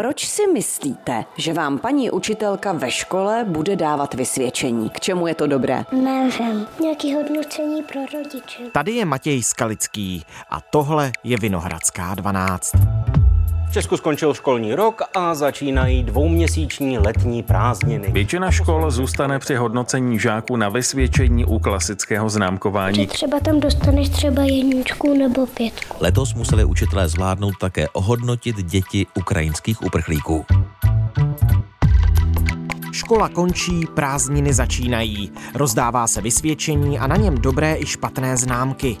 Proč si myslíte, že vám paní učitelka ve škole bude dávat vysvědčení? K čemu je to dobré? Nevím. Nějaký hodnocení pro rodiče. Tady je Matěj Skalický a tohle je Vinohradská 12. V Česku skončil školní rok a začínají dvouměsíční letní prázdniny. Většina škol zůstane při hodnocení žáků na vysvědčení u klasického známkování. Třeba tam dostaneš třeba jedničku nebo pětku. Letos museli učitelé zvládnout také ohodnotit děti ukrajinských uprchlíků. Škola končí, prázdniny začínají. Rozdává se vysvědčení a na něm dobré i špatné známky.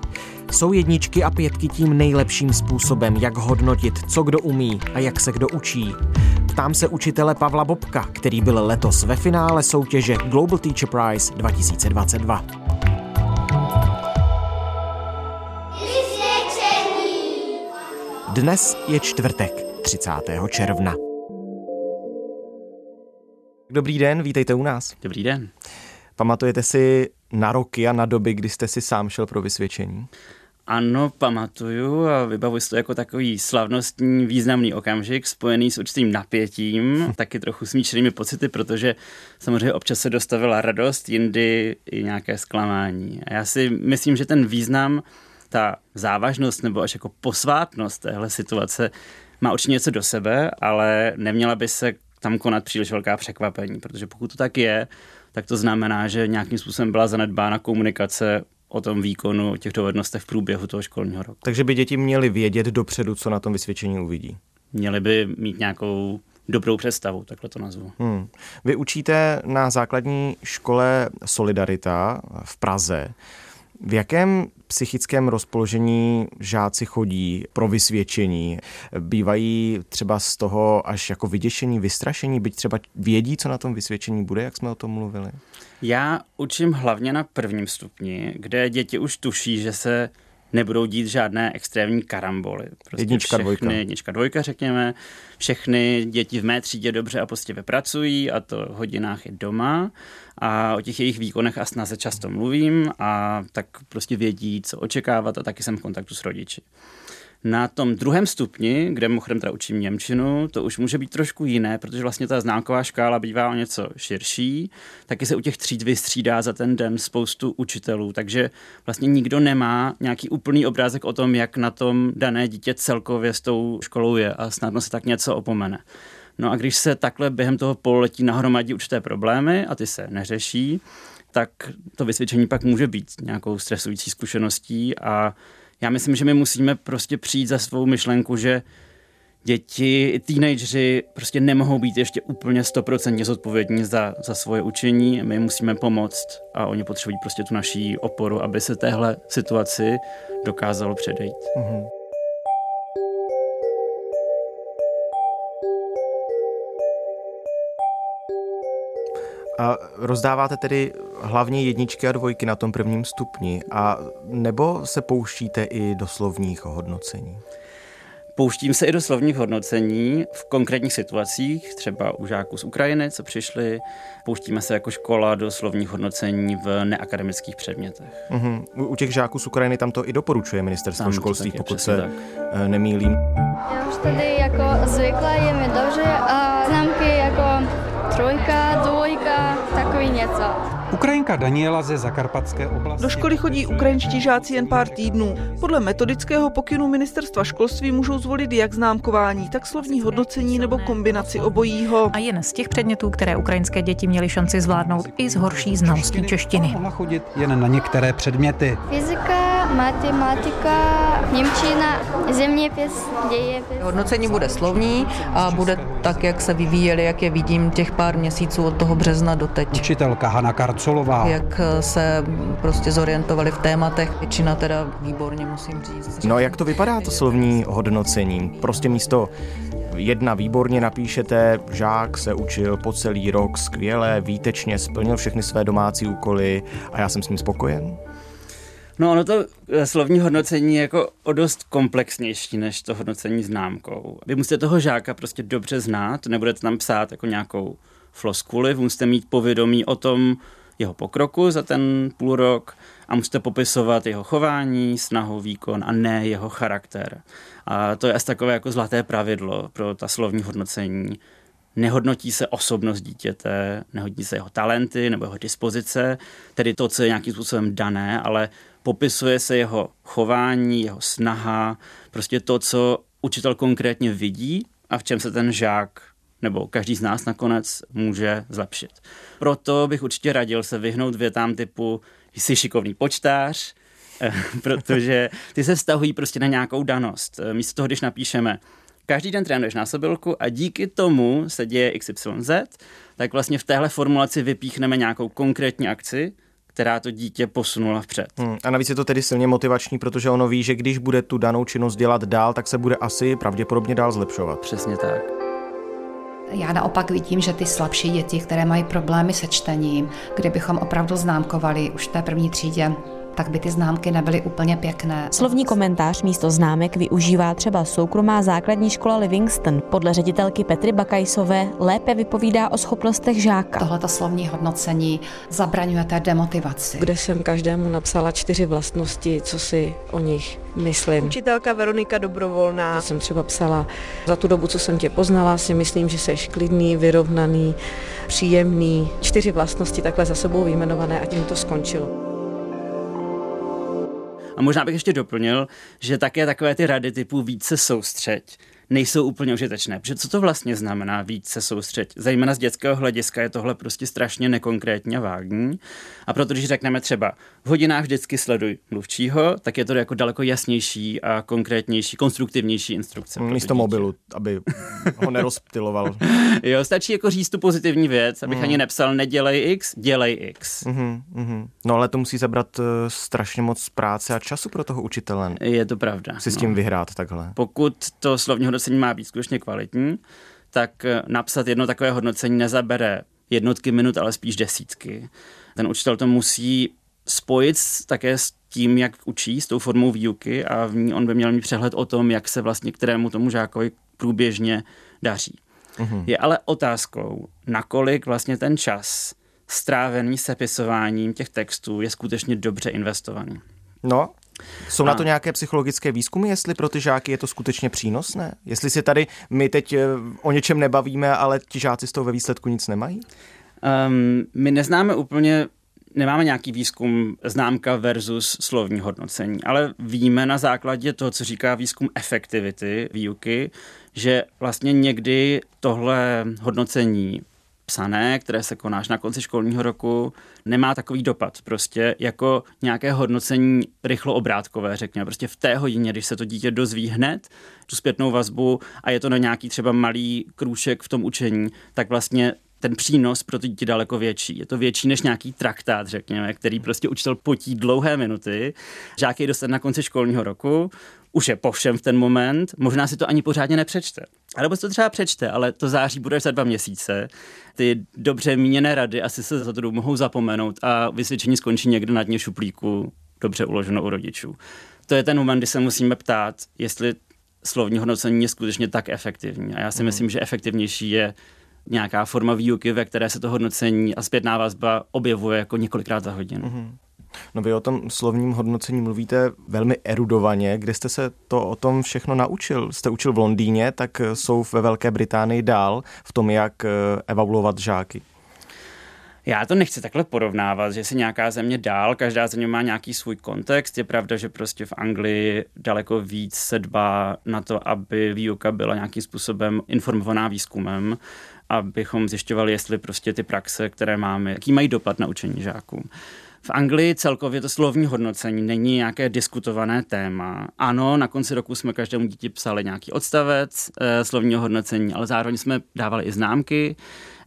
Jsou jedničky a pětky tím nejlepším způsobem, jak hodnotit, co kdo umí a jak se kdo učí. Ptám se učitele Pavla Bobka, který byl letos ve finále soutěže Global Teacher Prize 2022. Dnes je čtvrtek, 30. června. Dobrý den, vítejte u nás. Dobrý den. Pamatujete si na roky a na doby, kdy jste si sám šel pro vysvědčení? Ano, pamatuju a vybavuji si to jako takový slavnostní, významný okamžik spojený s určitým napětím, taky trochu smíčenými pocity, protože samozřejmě občas se dostavila radost, jindy i nějaké zklamání. A já si myslím, že ten význam, ta závažnost nebo až jako posvátnost téhle situace má určitě něco do sebe, ale neměla by se tam konat příliš velká překvapení, protože pokud to tak je, tak to znamená, že nějakým způsobem byla zanedbána komunikace o tom výkonu, o těch dovednostech v průběhu toho školního roku. Takže by děti měly vědět dopředu, co na tom vysvědčení uvidí. Měly by mít nějakou dobrou představu, takhle to nazvu. Hmm. Vy učíte na základní škole Solidarita v Praze. V jakém psychickém rozpoložení žáci chodí pro vysvědčení? Bývají třeba z toho až jako vyděšení, vystrašení, byť třeba vědí, co na tom vysvědčení bude, jak jsme o tom mluvili? Já učím hlavně na prvním stupni, kde děti už tuší, že se nebudou dít žádné extrémní karamboly. Prostě jednička, všechny, dvojka. Jednička, dvojka, řekněme. Všechny děti v mé třídě dobře a prostě pracují a to v hodinách je doma a o těch jejich výkonech a snaze často mluvím a tak prostě vědí, co očekávat a taky jsem v kontaktu s rodiči. Na tom druhém stupni, kde mimochodem teda učím Němčinu, to už může být trošku jiné, protože vlastně ta známková škála bývá o něco širší. Taky se u těch tříd vystřídá za ten den spoustu učitelů, takže vlastně nikdo nemá nějaký úplný obrázek o tom, jak na tom dané dítě celkově s tou školou je a snadno se tak něco opomene. No a když se takhle během toho pololetí nahromadí určité problémy a ty se neřeší, tak to vysvědčení pak může být nějakou stresující zkušeností a já myslím, že my musíme prostě přijít za svou myšlenku, že děti, teenageři prostě nemohou být ještě úplně stoprocentně zodpovědní za, za svoje učení. My musíme pomoct a oni potřebují prostě tu naší oporu, aby se téhle situaci dokázalo předejít. Mm-hmm. A rozdáváte tedy hlavně jedničky a dvojky na tom prvním stupni, a nebo se pouštíte i do slovních hodnocení? Pouštím se i do slovních hodnocení v konkrétních situacích, třeba u žáků z Ukrajiny, co přišli. Pouštíme se jako škola do slovních hodnocení v neakademických předmětech. Uh-huh. U těch žáků z Ukrajiny tam to i doporučuje ministerstvo tam školství, pokud se tak. Eh, nemýlím. Já už tady jako zvykla, je mi dobře a známky jako trojka, něco. Ukrajinka Daniela ze Zakarpatské oblasti. Do školy chodí ukrajinští žáci jen pár týdnů. Podle metodického pokynu ministerstva školství můžou zvolit jak známkování, tak slovní hodnocení nebo kombinaci obojího. A jen z těch předmětů, které ukrajinské děti měly šanci zvládnout i z horší znalostí češtiny. Mohla chodit jen na některé předměty. Fyzika, matematika, Němčina, zeměpis, dějepis. Hodnocení bude slovní a bude tak, jak se vyvíjeli, jak je vidím těch pár měsíců od toho března do teď. Učitelka Hana Karcolová. Jak se prostě zorientovali v tématech, většina teda výborně musím říct. No jak to vypadá to slovní hodnocení? Prostě místo jedna výborně napíšete, žák se učil po celý rok skvěle, výtečně, splnil všechny své domácí úkoly a já jsem s ním spokojen? No ono to eh, slovní hodnocení je jako o dost komplexnější než to hodnocení známkou. Vy musíte toho žáka prostě dobře znát, nebudete tam psát jako nějakou floskuli, musíte mít povědomí o tom, jeho pokroku za ten půl rok a musíte popisovat jeho chování, snahu, výkon a ne jeho charakter. A to je asi takové jako zlaté pravidlo pro ta slovní hodnocení. Nehodnotí se osobnost dítěte, nehodnotí se jeho talenty nebo jeho dispozice, tedy to, co je nějakým způsobem dané, ale popisuje se jeho chování, jeho snaha, prostě to, co učitel konkrétně vidí a v čem se ten žák nebo každý z nás nakonec může zlepšit. Proto bych určitě radil se vyhnout větám typu jsi šikovný počtář, protože ty se vztahují prostě na nějakou danost. Místo toho, když napíšeme každý den trénuješ násobilku a díky tomu se děje XYZ, tak vlastně v téhle formulaci vypíchneme nějakou konkrétní akci, která to dítě posunula vpřed. Hmm, a navíc je to tedy silně motivační, protože ono ví, že když bude tu danou činnost dělat dál, tak se bude asi pravděpodobně dál zlepšovat. Přesně tak. Já naopak vidím, že ty slabší děti, které mají problémy se čtením, kdybychom opravdu známkovali už v té první třídě, tak by ty známky nebyly úplně pěkné. Slovní komentář místo známek využívá třeba soukromá základní škola Livingston. Podle ředitelky Petry Bakajsové lépe vypovídá o schopnostech žáka. Tohleto slovní hodnocení zabraňuje té demotivaci. Kde jsem každému napsala čtyři vlastnosti, co si o nich myslím. Učitelka Veronika Dobrovolná. Já jsem třeba psala, za tu dobu, co jsem tě poznala, si myslím, že jsi klidný, vyrovnaný, příjemný. Čtyři vlastnosti takhle za sebou vyjmenované a tím to skončilo. A možná bych ještě doplnil, že také takové ty rady typu více soustřeď nejsou úplně užitečné. Protože co to vlastně znamená víc se soustředit? Zejména z dětského hlediska je tohle prostě strašně nekonkrétní a vágní. A proto, když řekneme třeba v hodinách vždycky sleduj mluvčího, tak je to jako daleko jasnější a konkrétnější, konstruktivnější instrukce. Místo mobilu, aby ho nerozptiloval. jo, stačí jako říct tu pozitivní věc, abych mm. ani nepsal nedělej X, dělej X. Mm-hmm, mm-hmm. No ale to musí zabrat uh, strašně moc práce a času pro toho učitele. Je to pravda. Si s tím no. vyhrát takhle. Pokud to slovní hodnocení má být skutečně kvalitní, tak eh, napsat jedno takové hodnocení nezabere jednotky minut, ale spíš desítky. Ten učitel to musí spojit také s tím, jak učí, s tou formou výuky a v ní on by měl mít přehled o tom, jak se vlastně kterému tomu žákovi průběžně daří. Uhum. Je ale otázkou, nakolik vlastně ten čas strávený sepisováním těch textů je skutečně dobře investovaný. No, jsou a... na to nějaké psychologické výzkumy, jestli pro ty žáky je to skutečně přínosné? Jestli si tady my teď eh, o něčem nebavíme, ale ti žáci z toho ve výsledku nic nemají? Um, my neznáme úplně nemáme nějaký výzkum známka versus slovní hodnocení, ale víme na základě toho, co říká výzkum efektivity výuky, že vlastně někdy tohle hodnocení psané, které se konáš na konci školního roku, nemá takový dopad. Prostě jako nějaké hodnocení rychlo obrátkové, řekněme. Prostě v té hodině, když se to dítě dozví hned, tu zpětnou vazbu a je to na nějaký třeba malý krůček v tom učení, tak vlastně ten přínos pro to dítě daleko větší. Je to větší než nějaký traktát, řekněme, který prostě učitel potí dlouhé minuty. Žák je dostane na konci školního roku, už je po všem v ten moment, možná si to ani pořádně nepřečte. A nebo si to třeba přečte, ale to září bude za dva měsíce. Ty dobře míněné rady asi se za to mohou zapomenout a vysvědčení skončí někde na dně šuplíku, dobře uloženo u rodičů. To je ten moment, kdy se musíme ptát, jestli slovní hodnocení je skutečně tak efektivní. A já si mm. myslím, že efektivnější je nějaká forma výuky, ve které se to hodnocení a zpětná vazba objevuje jako několikrát za hodinu. Mm. No vy o tom slovním hodnocení mluvíte velmi erudovaně. Kde jste se to o tom všechno naučil? Jste učil v Londýně, tak jsou ve Velké Británii dál v tom, jak eh, evaluovat žáky. Já to nechci takhle porovnávat, že si nějaká země dál, každá země má nějaký svůj kontext. Je pravda, že prostě v Anglii daleko víc se dbá na to, aby výuka byla nějakým způsobem informovaná výzkumem, abychom zjišťovali, jestli prostě ty praxe, které máme, jaký mají dopad na učení žáků. V Anglii celkově to slovní hodnocení není nějaké diskutované téma. Ano, na konci roku jsme každému dítě psali nějaký odstavec e, slovního hodnocení, ale zároveň jsme dávali i známky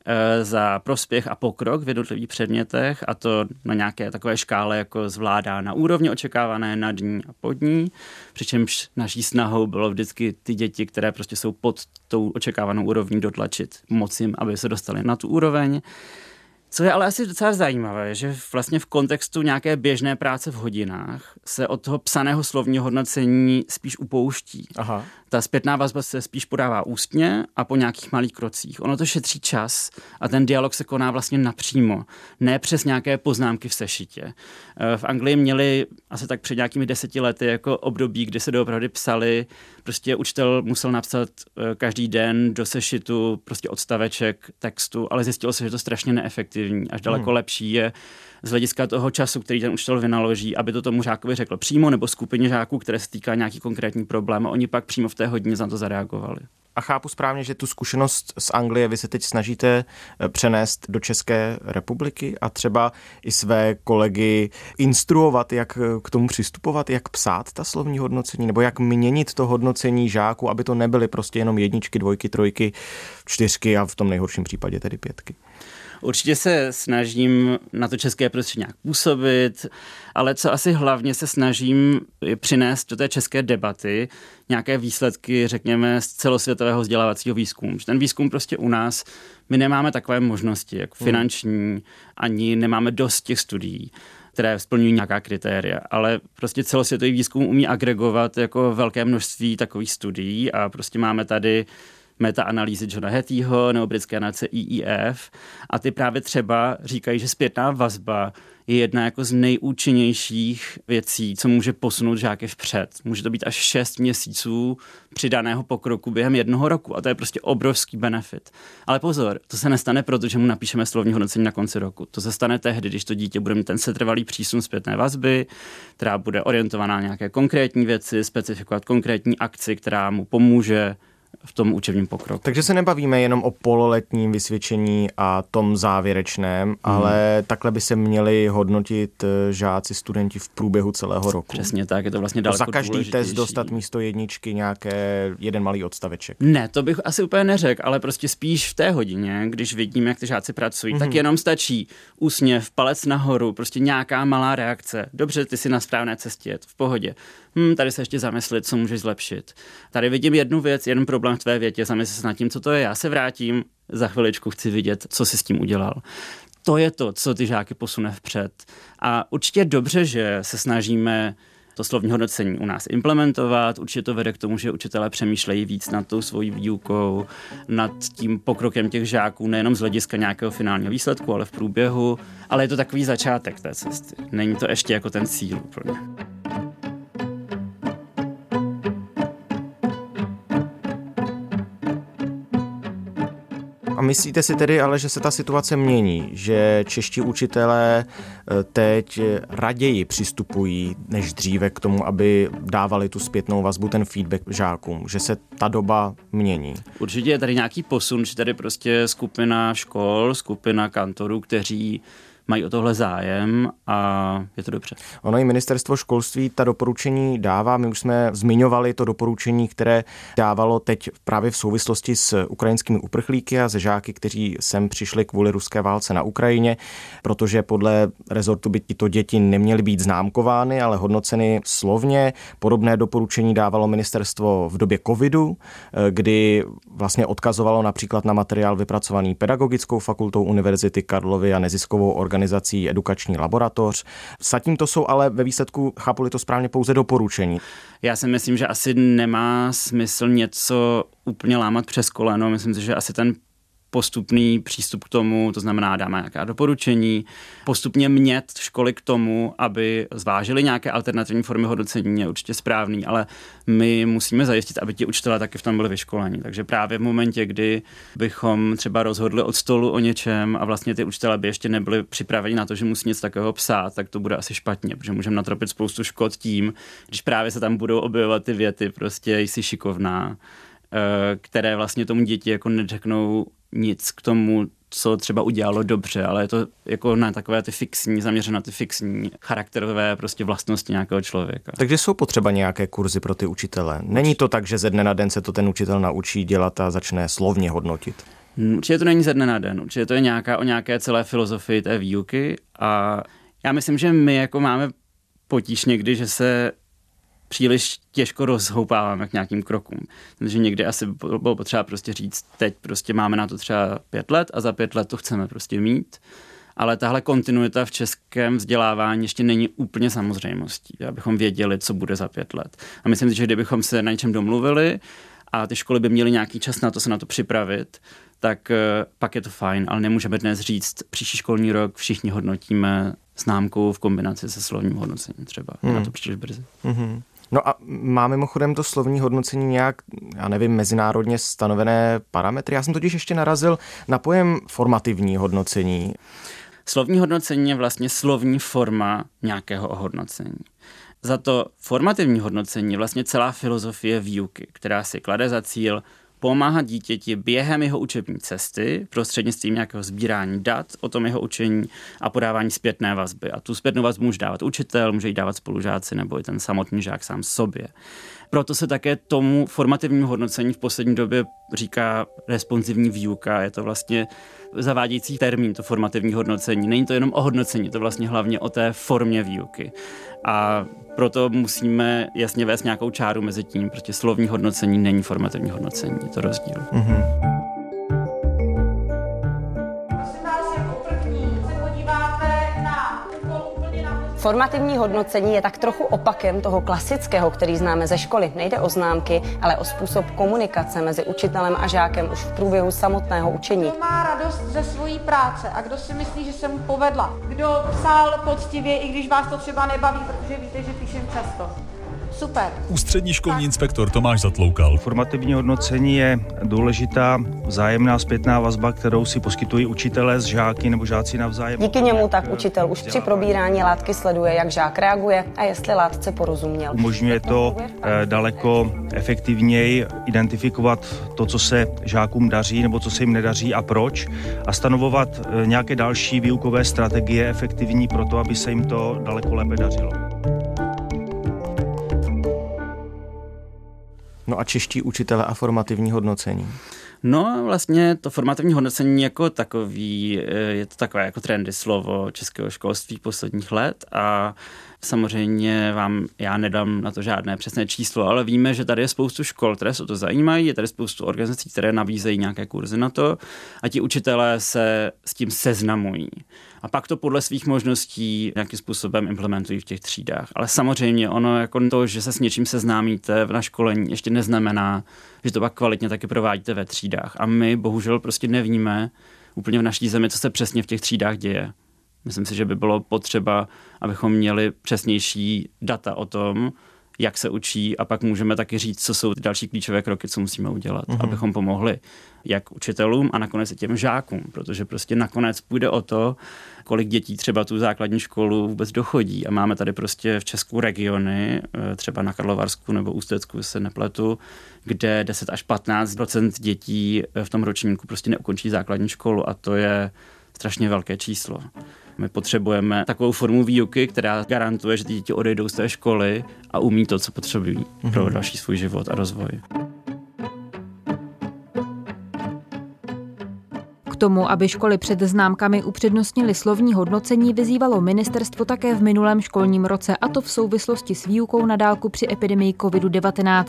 e, za prospěch a pokrok v jednotlivých předmětech a to na nějaké takové škále jako zvládá na úrovni očekávané, nad ní a pod ní. Přičemž naší snahou bylo vždycky ty děti, které prostě jsou pod tou očekávanou úrovní dotlačit, moc jim, aby se dostali na tu úroveň. Co je ale asi docela zajímavé, že vlastně v kontextu nějaké běžné práce v hodinách se od toho psaného slovního hodnocení spíš upouští. Aha. Ta zpětná vazba se spíš podává ústně a po nějakých malých krocích. Ono to šetří čas a ten dialog se koná vlastně napřímo, ne přes nějaké poznámky v sešitě. Eh, v Anglii měli asi tak před nějakými deseti lety jako období, kdy se doopravdy psali, prostě učitel musel napsat eh, každý den do sešitu prostě odstaveček textu, ale zjistilo se, že to strašně neefektivní. Až daleko hmm. lepší je z hlediska toho času, který ten učitel vynaloží, aby to tomu žákovi řekl přímo nebo skupině žáků, které se týká nějaký konkrétní problém a oni pak přímo v té hodině za to zareagovali. A chápu správně, že tu zkušenost z Anglie vy se teď snažíte eh, přenést do České republiky a třeba i své kolegy instruovat, jak eh, k tomu přistupovat, jak psát ta slovní hodnocení, nebo jak měnit to hodnocení žáků, aby to nebyly prostě jenom jedničky, dvojky, trojky, čtyřky a v tom nejhorším případě tedy pětky. Určitě se snažím na to české prostředí nějak působit, ale co asi hlavně se snažím je přinést do té české debaty nějaké výsledky, řekněme, z celosvětového vzdělávacího výzkumu. Ten výzkum prostě u nás, my nemáme takové možnosti, jako finanční, ani nemáme dost těch studií které splňují nějaká kritéria, ale prostě celosvětový výzkum umí agregovat jako velké množství takových studií a prostě máme tady meta-analýzy Johna Hattieho nebo britské analýzy EEF a ty právě třeba říkají, že zpětná vazba je jedna jako z nejúčinnějších věcí, co může posunout žáky vpřed. Může to být až 6 měsíců přidaného pokroku během jednoho roku a to je prostě obrovský benefit. Ale pozor, to se nestane proto, že mu napíšeme slovní hodnocení na konci roku. To se stane tehdy, když to dítě bude mít ten setrvalý přísun zpětné vazby, která bude orientovaná na nějaké konkrétní věci, specifikovat konkrétní akci, která mu pomůže v tom učebním pokroku. Takže se nebavíme jenom o pololetním vysvědčení a tom závěrečném, hmm. ale takhle by se měli hodnotit eh, žáci, studenti v průběhu celého roku. Přesně tak, je to vlastně daleko Za každý test dostat místo jedničky nějaké jeden malý odstaveček. Ne, to bych asi úplně neřekl, ale prostě spíš v té hodině, když vidím, jak ty žáci pracují, hmm. tak mhm. jenom stačí úsměv, palec nahoru, prostě nějaká malá reakce. Dobře, ty jsi na správné cestě, v pohodě hm, tady se ještě zamyslit, co můžeš zlepšit. Tady vidím jednu věc, jeden problém v tvé větě, zamysli se nad tím, co to je, já se vrátím, za chviličku chci vidět, co si s tím udělal. To je to, co ty žáky posune vpřed. A určitě dobře, že se snažíme to slovní hodnocení u nás implementovat. Určitě to vede k tomu, že učitelé přemýšlejí víc nad tou svojí výukou, nad tím pokrokem těch žáků, nejenom z hlediska nějakého finálního výsledku, ale v průběhu. Ale je to takový začátek té cesty. Není to ještě jako ten cíl pro myslíte si tedy ale, že se ta situace mění, že čeští učitelé eh, teď raději přistupují než dříve k tomu, aby dávali tu zpětnou vazbu, ten feedback žákům, že se ta doba mění? Určitě je tady nějaký posun, že tady prostě skupina škol, skupina kantorů, kteří mají o tohle zájem a je to dobře. Ono i ministerstvo školství ta doporučení dává. My už jsme zmiňovali to doporučení, které dávalo teď právě v souvislosti s ukrajinskými uprchlíky a ze žáky, kteří sem přišli kvůli ruské válce na Ukrajině, protože podle rezortu by tyto děti neměly být známkovány, ale hodnoceny slovně. Podobné doporučení dávalo ministerstvo v době covidu, kdy vlastně odkazovalo například na materiál vypracovaný pedagogickou fakultou Univerzity Karlovy a neziskovou organizací organizací Edukační laboratoř. Zatím to jsou ale ve výsledku, chápu to správně, pouze doporučení. Já si myslím, že asi nemá smysl něco úplně lámat přes koleno. Myslím si, že asi ten postupný přístup k tomu, to znamená dáme nějaká doporučení, postupně mět školy k tomu, aby zvážili nějaké alternativní formy hodnocení, je určitě správný, ale my musíme zajistit, aby ti učitelé taky v tom byli vyškoleni. Takže právě v momentě, kdy bychom třeba rozhodli od stolu o něčem a vlastně ty učitelé by ještě nebyli připraveni na to, že musí něco takového psát, tak to bude asi špatně, protože můžeme natropit spoustu škod tím, když právě se tam budou objevovat ty věty, prostě jsi šikovná, které vlastně tomu děti jako neřeknou nic k tomu, co třeba udělalo dobře, ale je to jako na takové ty fixní, zaměřené na ty fixní charakterové prostě vlastnosti nějakého člověka. Takže jsou potřeba nějaké kurzy pro ty učitele. Není to tak, že ze dne na den se to ten učitel naučí dělat a začne slovně hodnotit? Hmm, určitě to není ze dne na den, určitě to je nějaká o nějaké celé filozofii té výuky a já myslím, že my jako máme potíž někdy, že se příliš těžko rozhoupáváme k nějakým krokům. Takže někdy asi bylo potřeba prostě říct, teď prostě máme na to třeba pět let a za pět let to chceme prostě mít ale tahle kontinuita v českém vzdělávání ještě není úplně samozřejmostí, abychom věděli, co bude za pět let. A myslím si, že kdybychom se na něčem domluvili a ty školy by měly nějaký čas na to se na to připravit, tak eh, pak je to fajn, ale nemůžeme dnes říct, příští školní rok všichni hodnotíme známku v kombinaci se slovním hodnocením třeba. Hmm. Na to příliš brzy. Mm-hmm. No a má mimochodem to slovní hodnocení nějak, já nevím, mezinárodně stanovené parametry? Já jsem totiž ještě narazil na pojem formativní hodnocení. Slovní hodnocení je vlastně slovní forma nějakého ohodnocení. Za to formativní hodnocení je vlastně celá filozofie výuky, která si klade za cíl pomáhat dítěti během jeho učební cesty prostřednictvím nějakého sbírání dat o tom jeho učení a podávání zpětné vazby. A tu zpětnou vazbu může dávat učitel, může ji dávat spolužáci nebo i ten samotný žák sám sobě. Proto se také tomu formativnímu hodnocení v poslední době říká responsivní výuka. Je to vlastně zavádějící termín, to formativní hodnocení. Není to jenom o hodnocení, to vlastně hlavně o té formě výuky. A proto musíme jasně vést nějakou čáru mezi tím, protože slovní hodnocení není formativní hodnocení, je to rozdíl. Mm-hmm. Formativní hodnocení je tak trochu opakem toho klasického, který známe ze školy. Nejde o známky, ale o způsob komunikace mezi učitelem a žákem už v průběhu samotného učení. Kdo má radost ze své práce a kdo si myslí, že se mu povedla. Kdo psal poctivě, i když vás to třeba nebaví, protože víte, že píšem často. Super. Ústřední školní inspektor Tomáš Zatloukal. Formativní hodnocení je důležitá vzájemná zpětná vazba, kterou si poskytují učitelé z žáky nebo žáci navzájem. Díky němu tak učitel už při probírání látky sleduje, jak žák reaguje a jestli látce porozuměl. Umožňuje to eh, daleko efektivněji identifikovat to, co se žákům daří nebo co se jim nedaří a proč a stanovovat eh, nějaké další výukové strategie efektivní pro to, aby se jim to daleko lépe dařilo. No a čeští učitele a formativní hodnocení? No vlastně to formativní hodnocení jako takový, eh, je to takové jako trendy slovo českého školství posledních let a Samozřejmě vám já nedám na to žádné přesné číslo, ale víme, že tady je spoustu škol, které se to zajímají, je tady spoustu organizací, které nabízejí nějaké kurzy na to a ti učitelé se s tím seznamují. A pak to podle svých možností nějakým způsobem implementují v těch třídách. Ale samozřejmě ono jako to, že se s něčím seznámíte na školení, ještě neznamená, že to pak kvalitně taky provádíte ve třídách. A my bohužel prostě nevíme úplně v naší zemi, co se přesně v těch třídách děje. Myslím si, že by bylo potřeba, abychom měli přesnější data o tom, jak se učí a pak můžeme taky říct, co jsou ty další klíčové kroky, co musíme udělat, mm-hmm. abychom pomohli jak učitelům a nakonec i těm žákům, protože prostě nakonec půjde o to, kolik dětí třeba tu základní školu vůbec dochodí a máme tady prostě v Česku regiony, eh, třeba na Karlovarsku nebo Ústecku se nepletu, kde 10 až 15% dětí v tom ročníku prostě neukončí základní školu a to je strašně velké číslo. My potřebujeme takovou formu výuky, která garantuje, že ty děti odejdou z té školy a umí to, co potřebují mm-hmm. pro mhm. další svůj život a rozvoj. Tomu, aby školy před známkami upřednostnily slovní hodnocení, vyzývalo ministerstvo také v minulém školním roce, a to v souvislosti s výukou na dálku při epidemii COVID-19.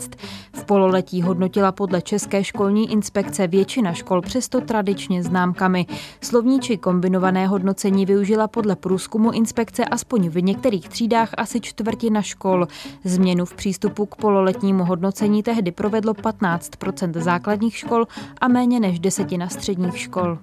V pololetí hodnotila podle České školní inspekce většina škol přesto tradičně známkami. Slovní či kombinované hodnocení využila podle průzkumu inspekce aspoň v některých třídách asi čtvrtina škol. Změnu v přístupu k pololetnímu hodnocení tehdy provedlo 15% základních škol a méně než desetina středních škol.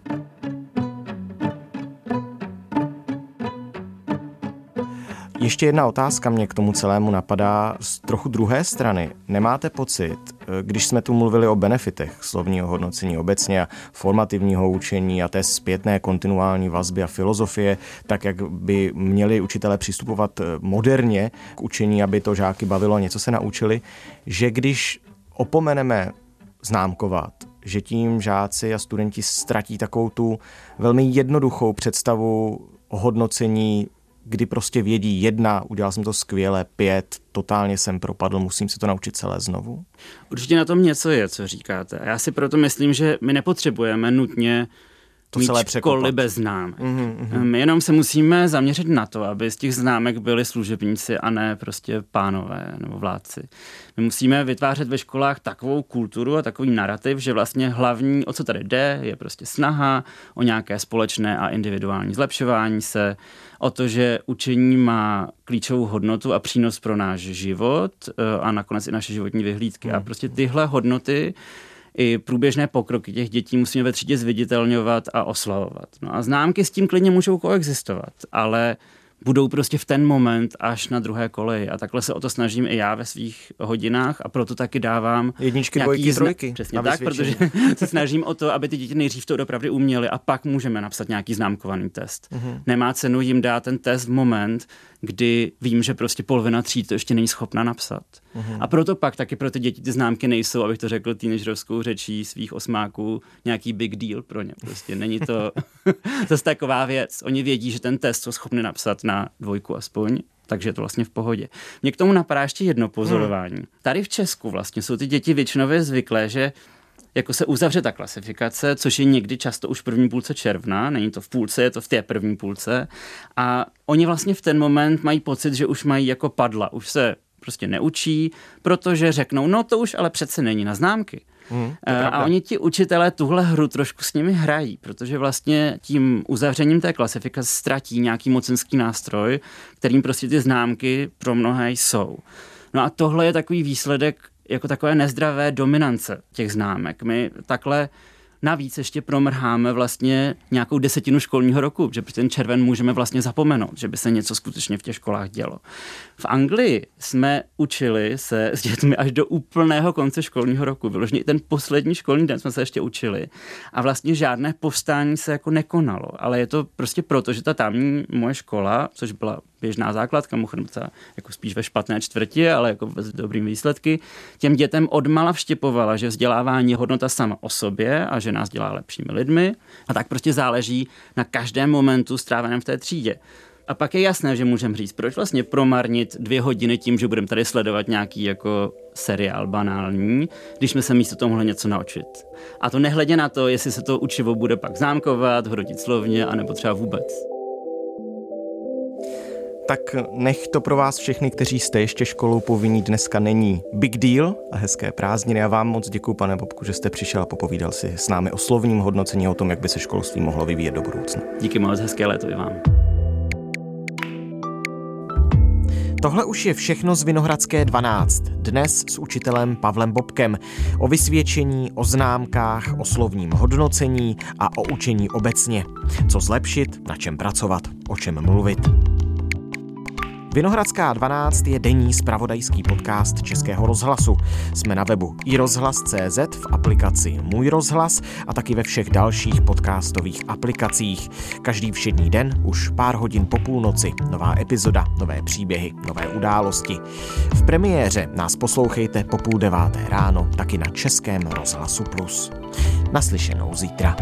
Ještě jedna otázka mě k tomu celému napadá z trochu druhé strany. Nemáte pocit, když jsme tu mluvili o benefitech slovního hodnocení obecně a formativního učení a té zpětné kontinuální vazby a filozofie, tak jak by měli učitelé přistupovat moderně k učení, aby to žáky bavilo, něco se naučili, že když opomeneme známkovat, že tím žáci a studenti ztratí takovou tu velmi jednoduchou představu o hodnocení, kdy prostě vědí jedna, udělal jsem to skvěle, pět, totálně jsem propadl, musím se to naučit celé znovu? Určitě na tom něco je, co říkáte. Já si proto myslím, že my nepotřebujeme nutně to mít celé školy bez známek. Mm-hmm. My jenom se musíme zaměřit na to, aby z těch známek byli služebníci a ne prostě pánové nebo vládci. My musíme vytvářet ve školách takovou kulturu a takový narrativ, že vlastně hlavní, o co tady jde, je prostě snaha o nějaké společné a individuální zlepšování se, o to, že učení má klíčovou hodnotu a přínos pro náš život eh, a nakonec i naše životní vyhlídky. A prostě tyhle hodnoty i průběžné pokroky těch dětí musíme ve třídě zviditelňovat a oslavovat. No a známky s tím klidně můžou koexistovat, ale budou prostě v ten moment až na druhé koleji. A takhle se o to snažím i já ve svých hodinách a proto taky dávám Jedničky, dvojky, zna- trojky Přesně tak, protože se snažím o to, aby ty děti nejdřív to opravdu uměly a pak můžeme napsat nějaký známkovaný test. Mhm. Nemá cenu jim dát ten test v moment, kdy vím, že prostě polovina tříd to ještě není schopna napsat. Mhm. A proto pak taky pro ty děti ty známky nejsou, abych to řekl teenagerovskou řečí svých osmáků, nějaký big deal pro ně. Prostě není to zase taková věc. Oni vědí, že ten test jsou schopni napsat na dvojku aspoň, takže je to vlastně v pohodě. Mě k tomu napadá ještě jedno pozorování. Hmm. Tady v Česku vlastně jsou ty děti většinově zvyklé, že jako se uzavře ta klasifikace, což je někdy často už v první půlce června, není to v půlce, je to v té první půlce. A oni vlastně v ten moment mají pocit, že už mají jako padla, už se prostě neučí, protože řeknou, no to už ale přece není na známky. Hmm, Eh, a oni ti učitelé tuhle hru trošku s nimi hrají, protože vlastně tím uzavřením té klasifikace ztratí nějaký mocenský nástroj, kterým prostě ty známky pro mnohé jsou. No a tohle je takový výsledek jako takové nezdravé dominance těch známek. My takhle navíc ještě promrháme vlastně nějakou desetinu školního roku, že ten červen můžeme vlastně zapomenout, že by se něco skutečně v těch školách dělo. V Anglii jsme učili se s dětmi až do úplného konce školního roku. Vyloženě i ten poslední školní den jsme se ještě učili a vlastně žádné povstání se jako nekonalo, ale je to prostě proto, že ta tamní moje škola, což byla běžná základka, mimochodem docela jako spíš ve špatné čtvrti, ale jako s dobrými výsledky, těm dětem odmala vštěpovala, že vzdělávání je hodnota sama o sobě a že nás dělá lepšími lidmi a tak prostě záleží na každém momentu stráveném v té třídě. A pak je jasné, že můžeme říct, proč vlastně promarnit dvě hodiny tím, že budeme tady sledovat nějaký jako seriál banální, když jsme se místo toho mohli něco naučit. A to nehledě na to, jestli se to učivo bude pak zámkovat, hodnotit slovně, anebo třeba vůbec. Tak nech to pro vás všechny, kteří jste ještě školou povinní, dneska není big deal a hezké prázdniny. A vám moc děkuji, pane Bobku, že jste přišel a popovídal si s námi o slovním hodnocení o tom, jak by se školství mohlo vyvíjet do budoucna. Díky moc, hezké léto i vám. Tohle už je všechno z Vinohradské 12. Dnes s učitelem Pavlem Bobkem. O vysvědčení, o známkách, o slovním hodnocení a o učení obecně. Co zlepšit, na čem pracovat, o čem mluvit. Vinohradská 12 je denní spravodajský podcast Českého rozhlasu. Jsme na webu iRozhlas.cz, v aplikaci Můj rozhlas a taky ve všech dalších podcastových aplikacích. Každý všední den už pár hodin po půlnoci. Nová epizoda, nové příběhy, nové události. V premiéře nás poslouchejte po půl deváté ráno taky na Českém rozhlasu Plus. Naslyšenou zítra.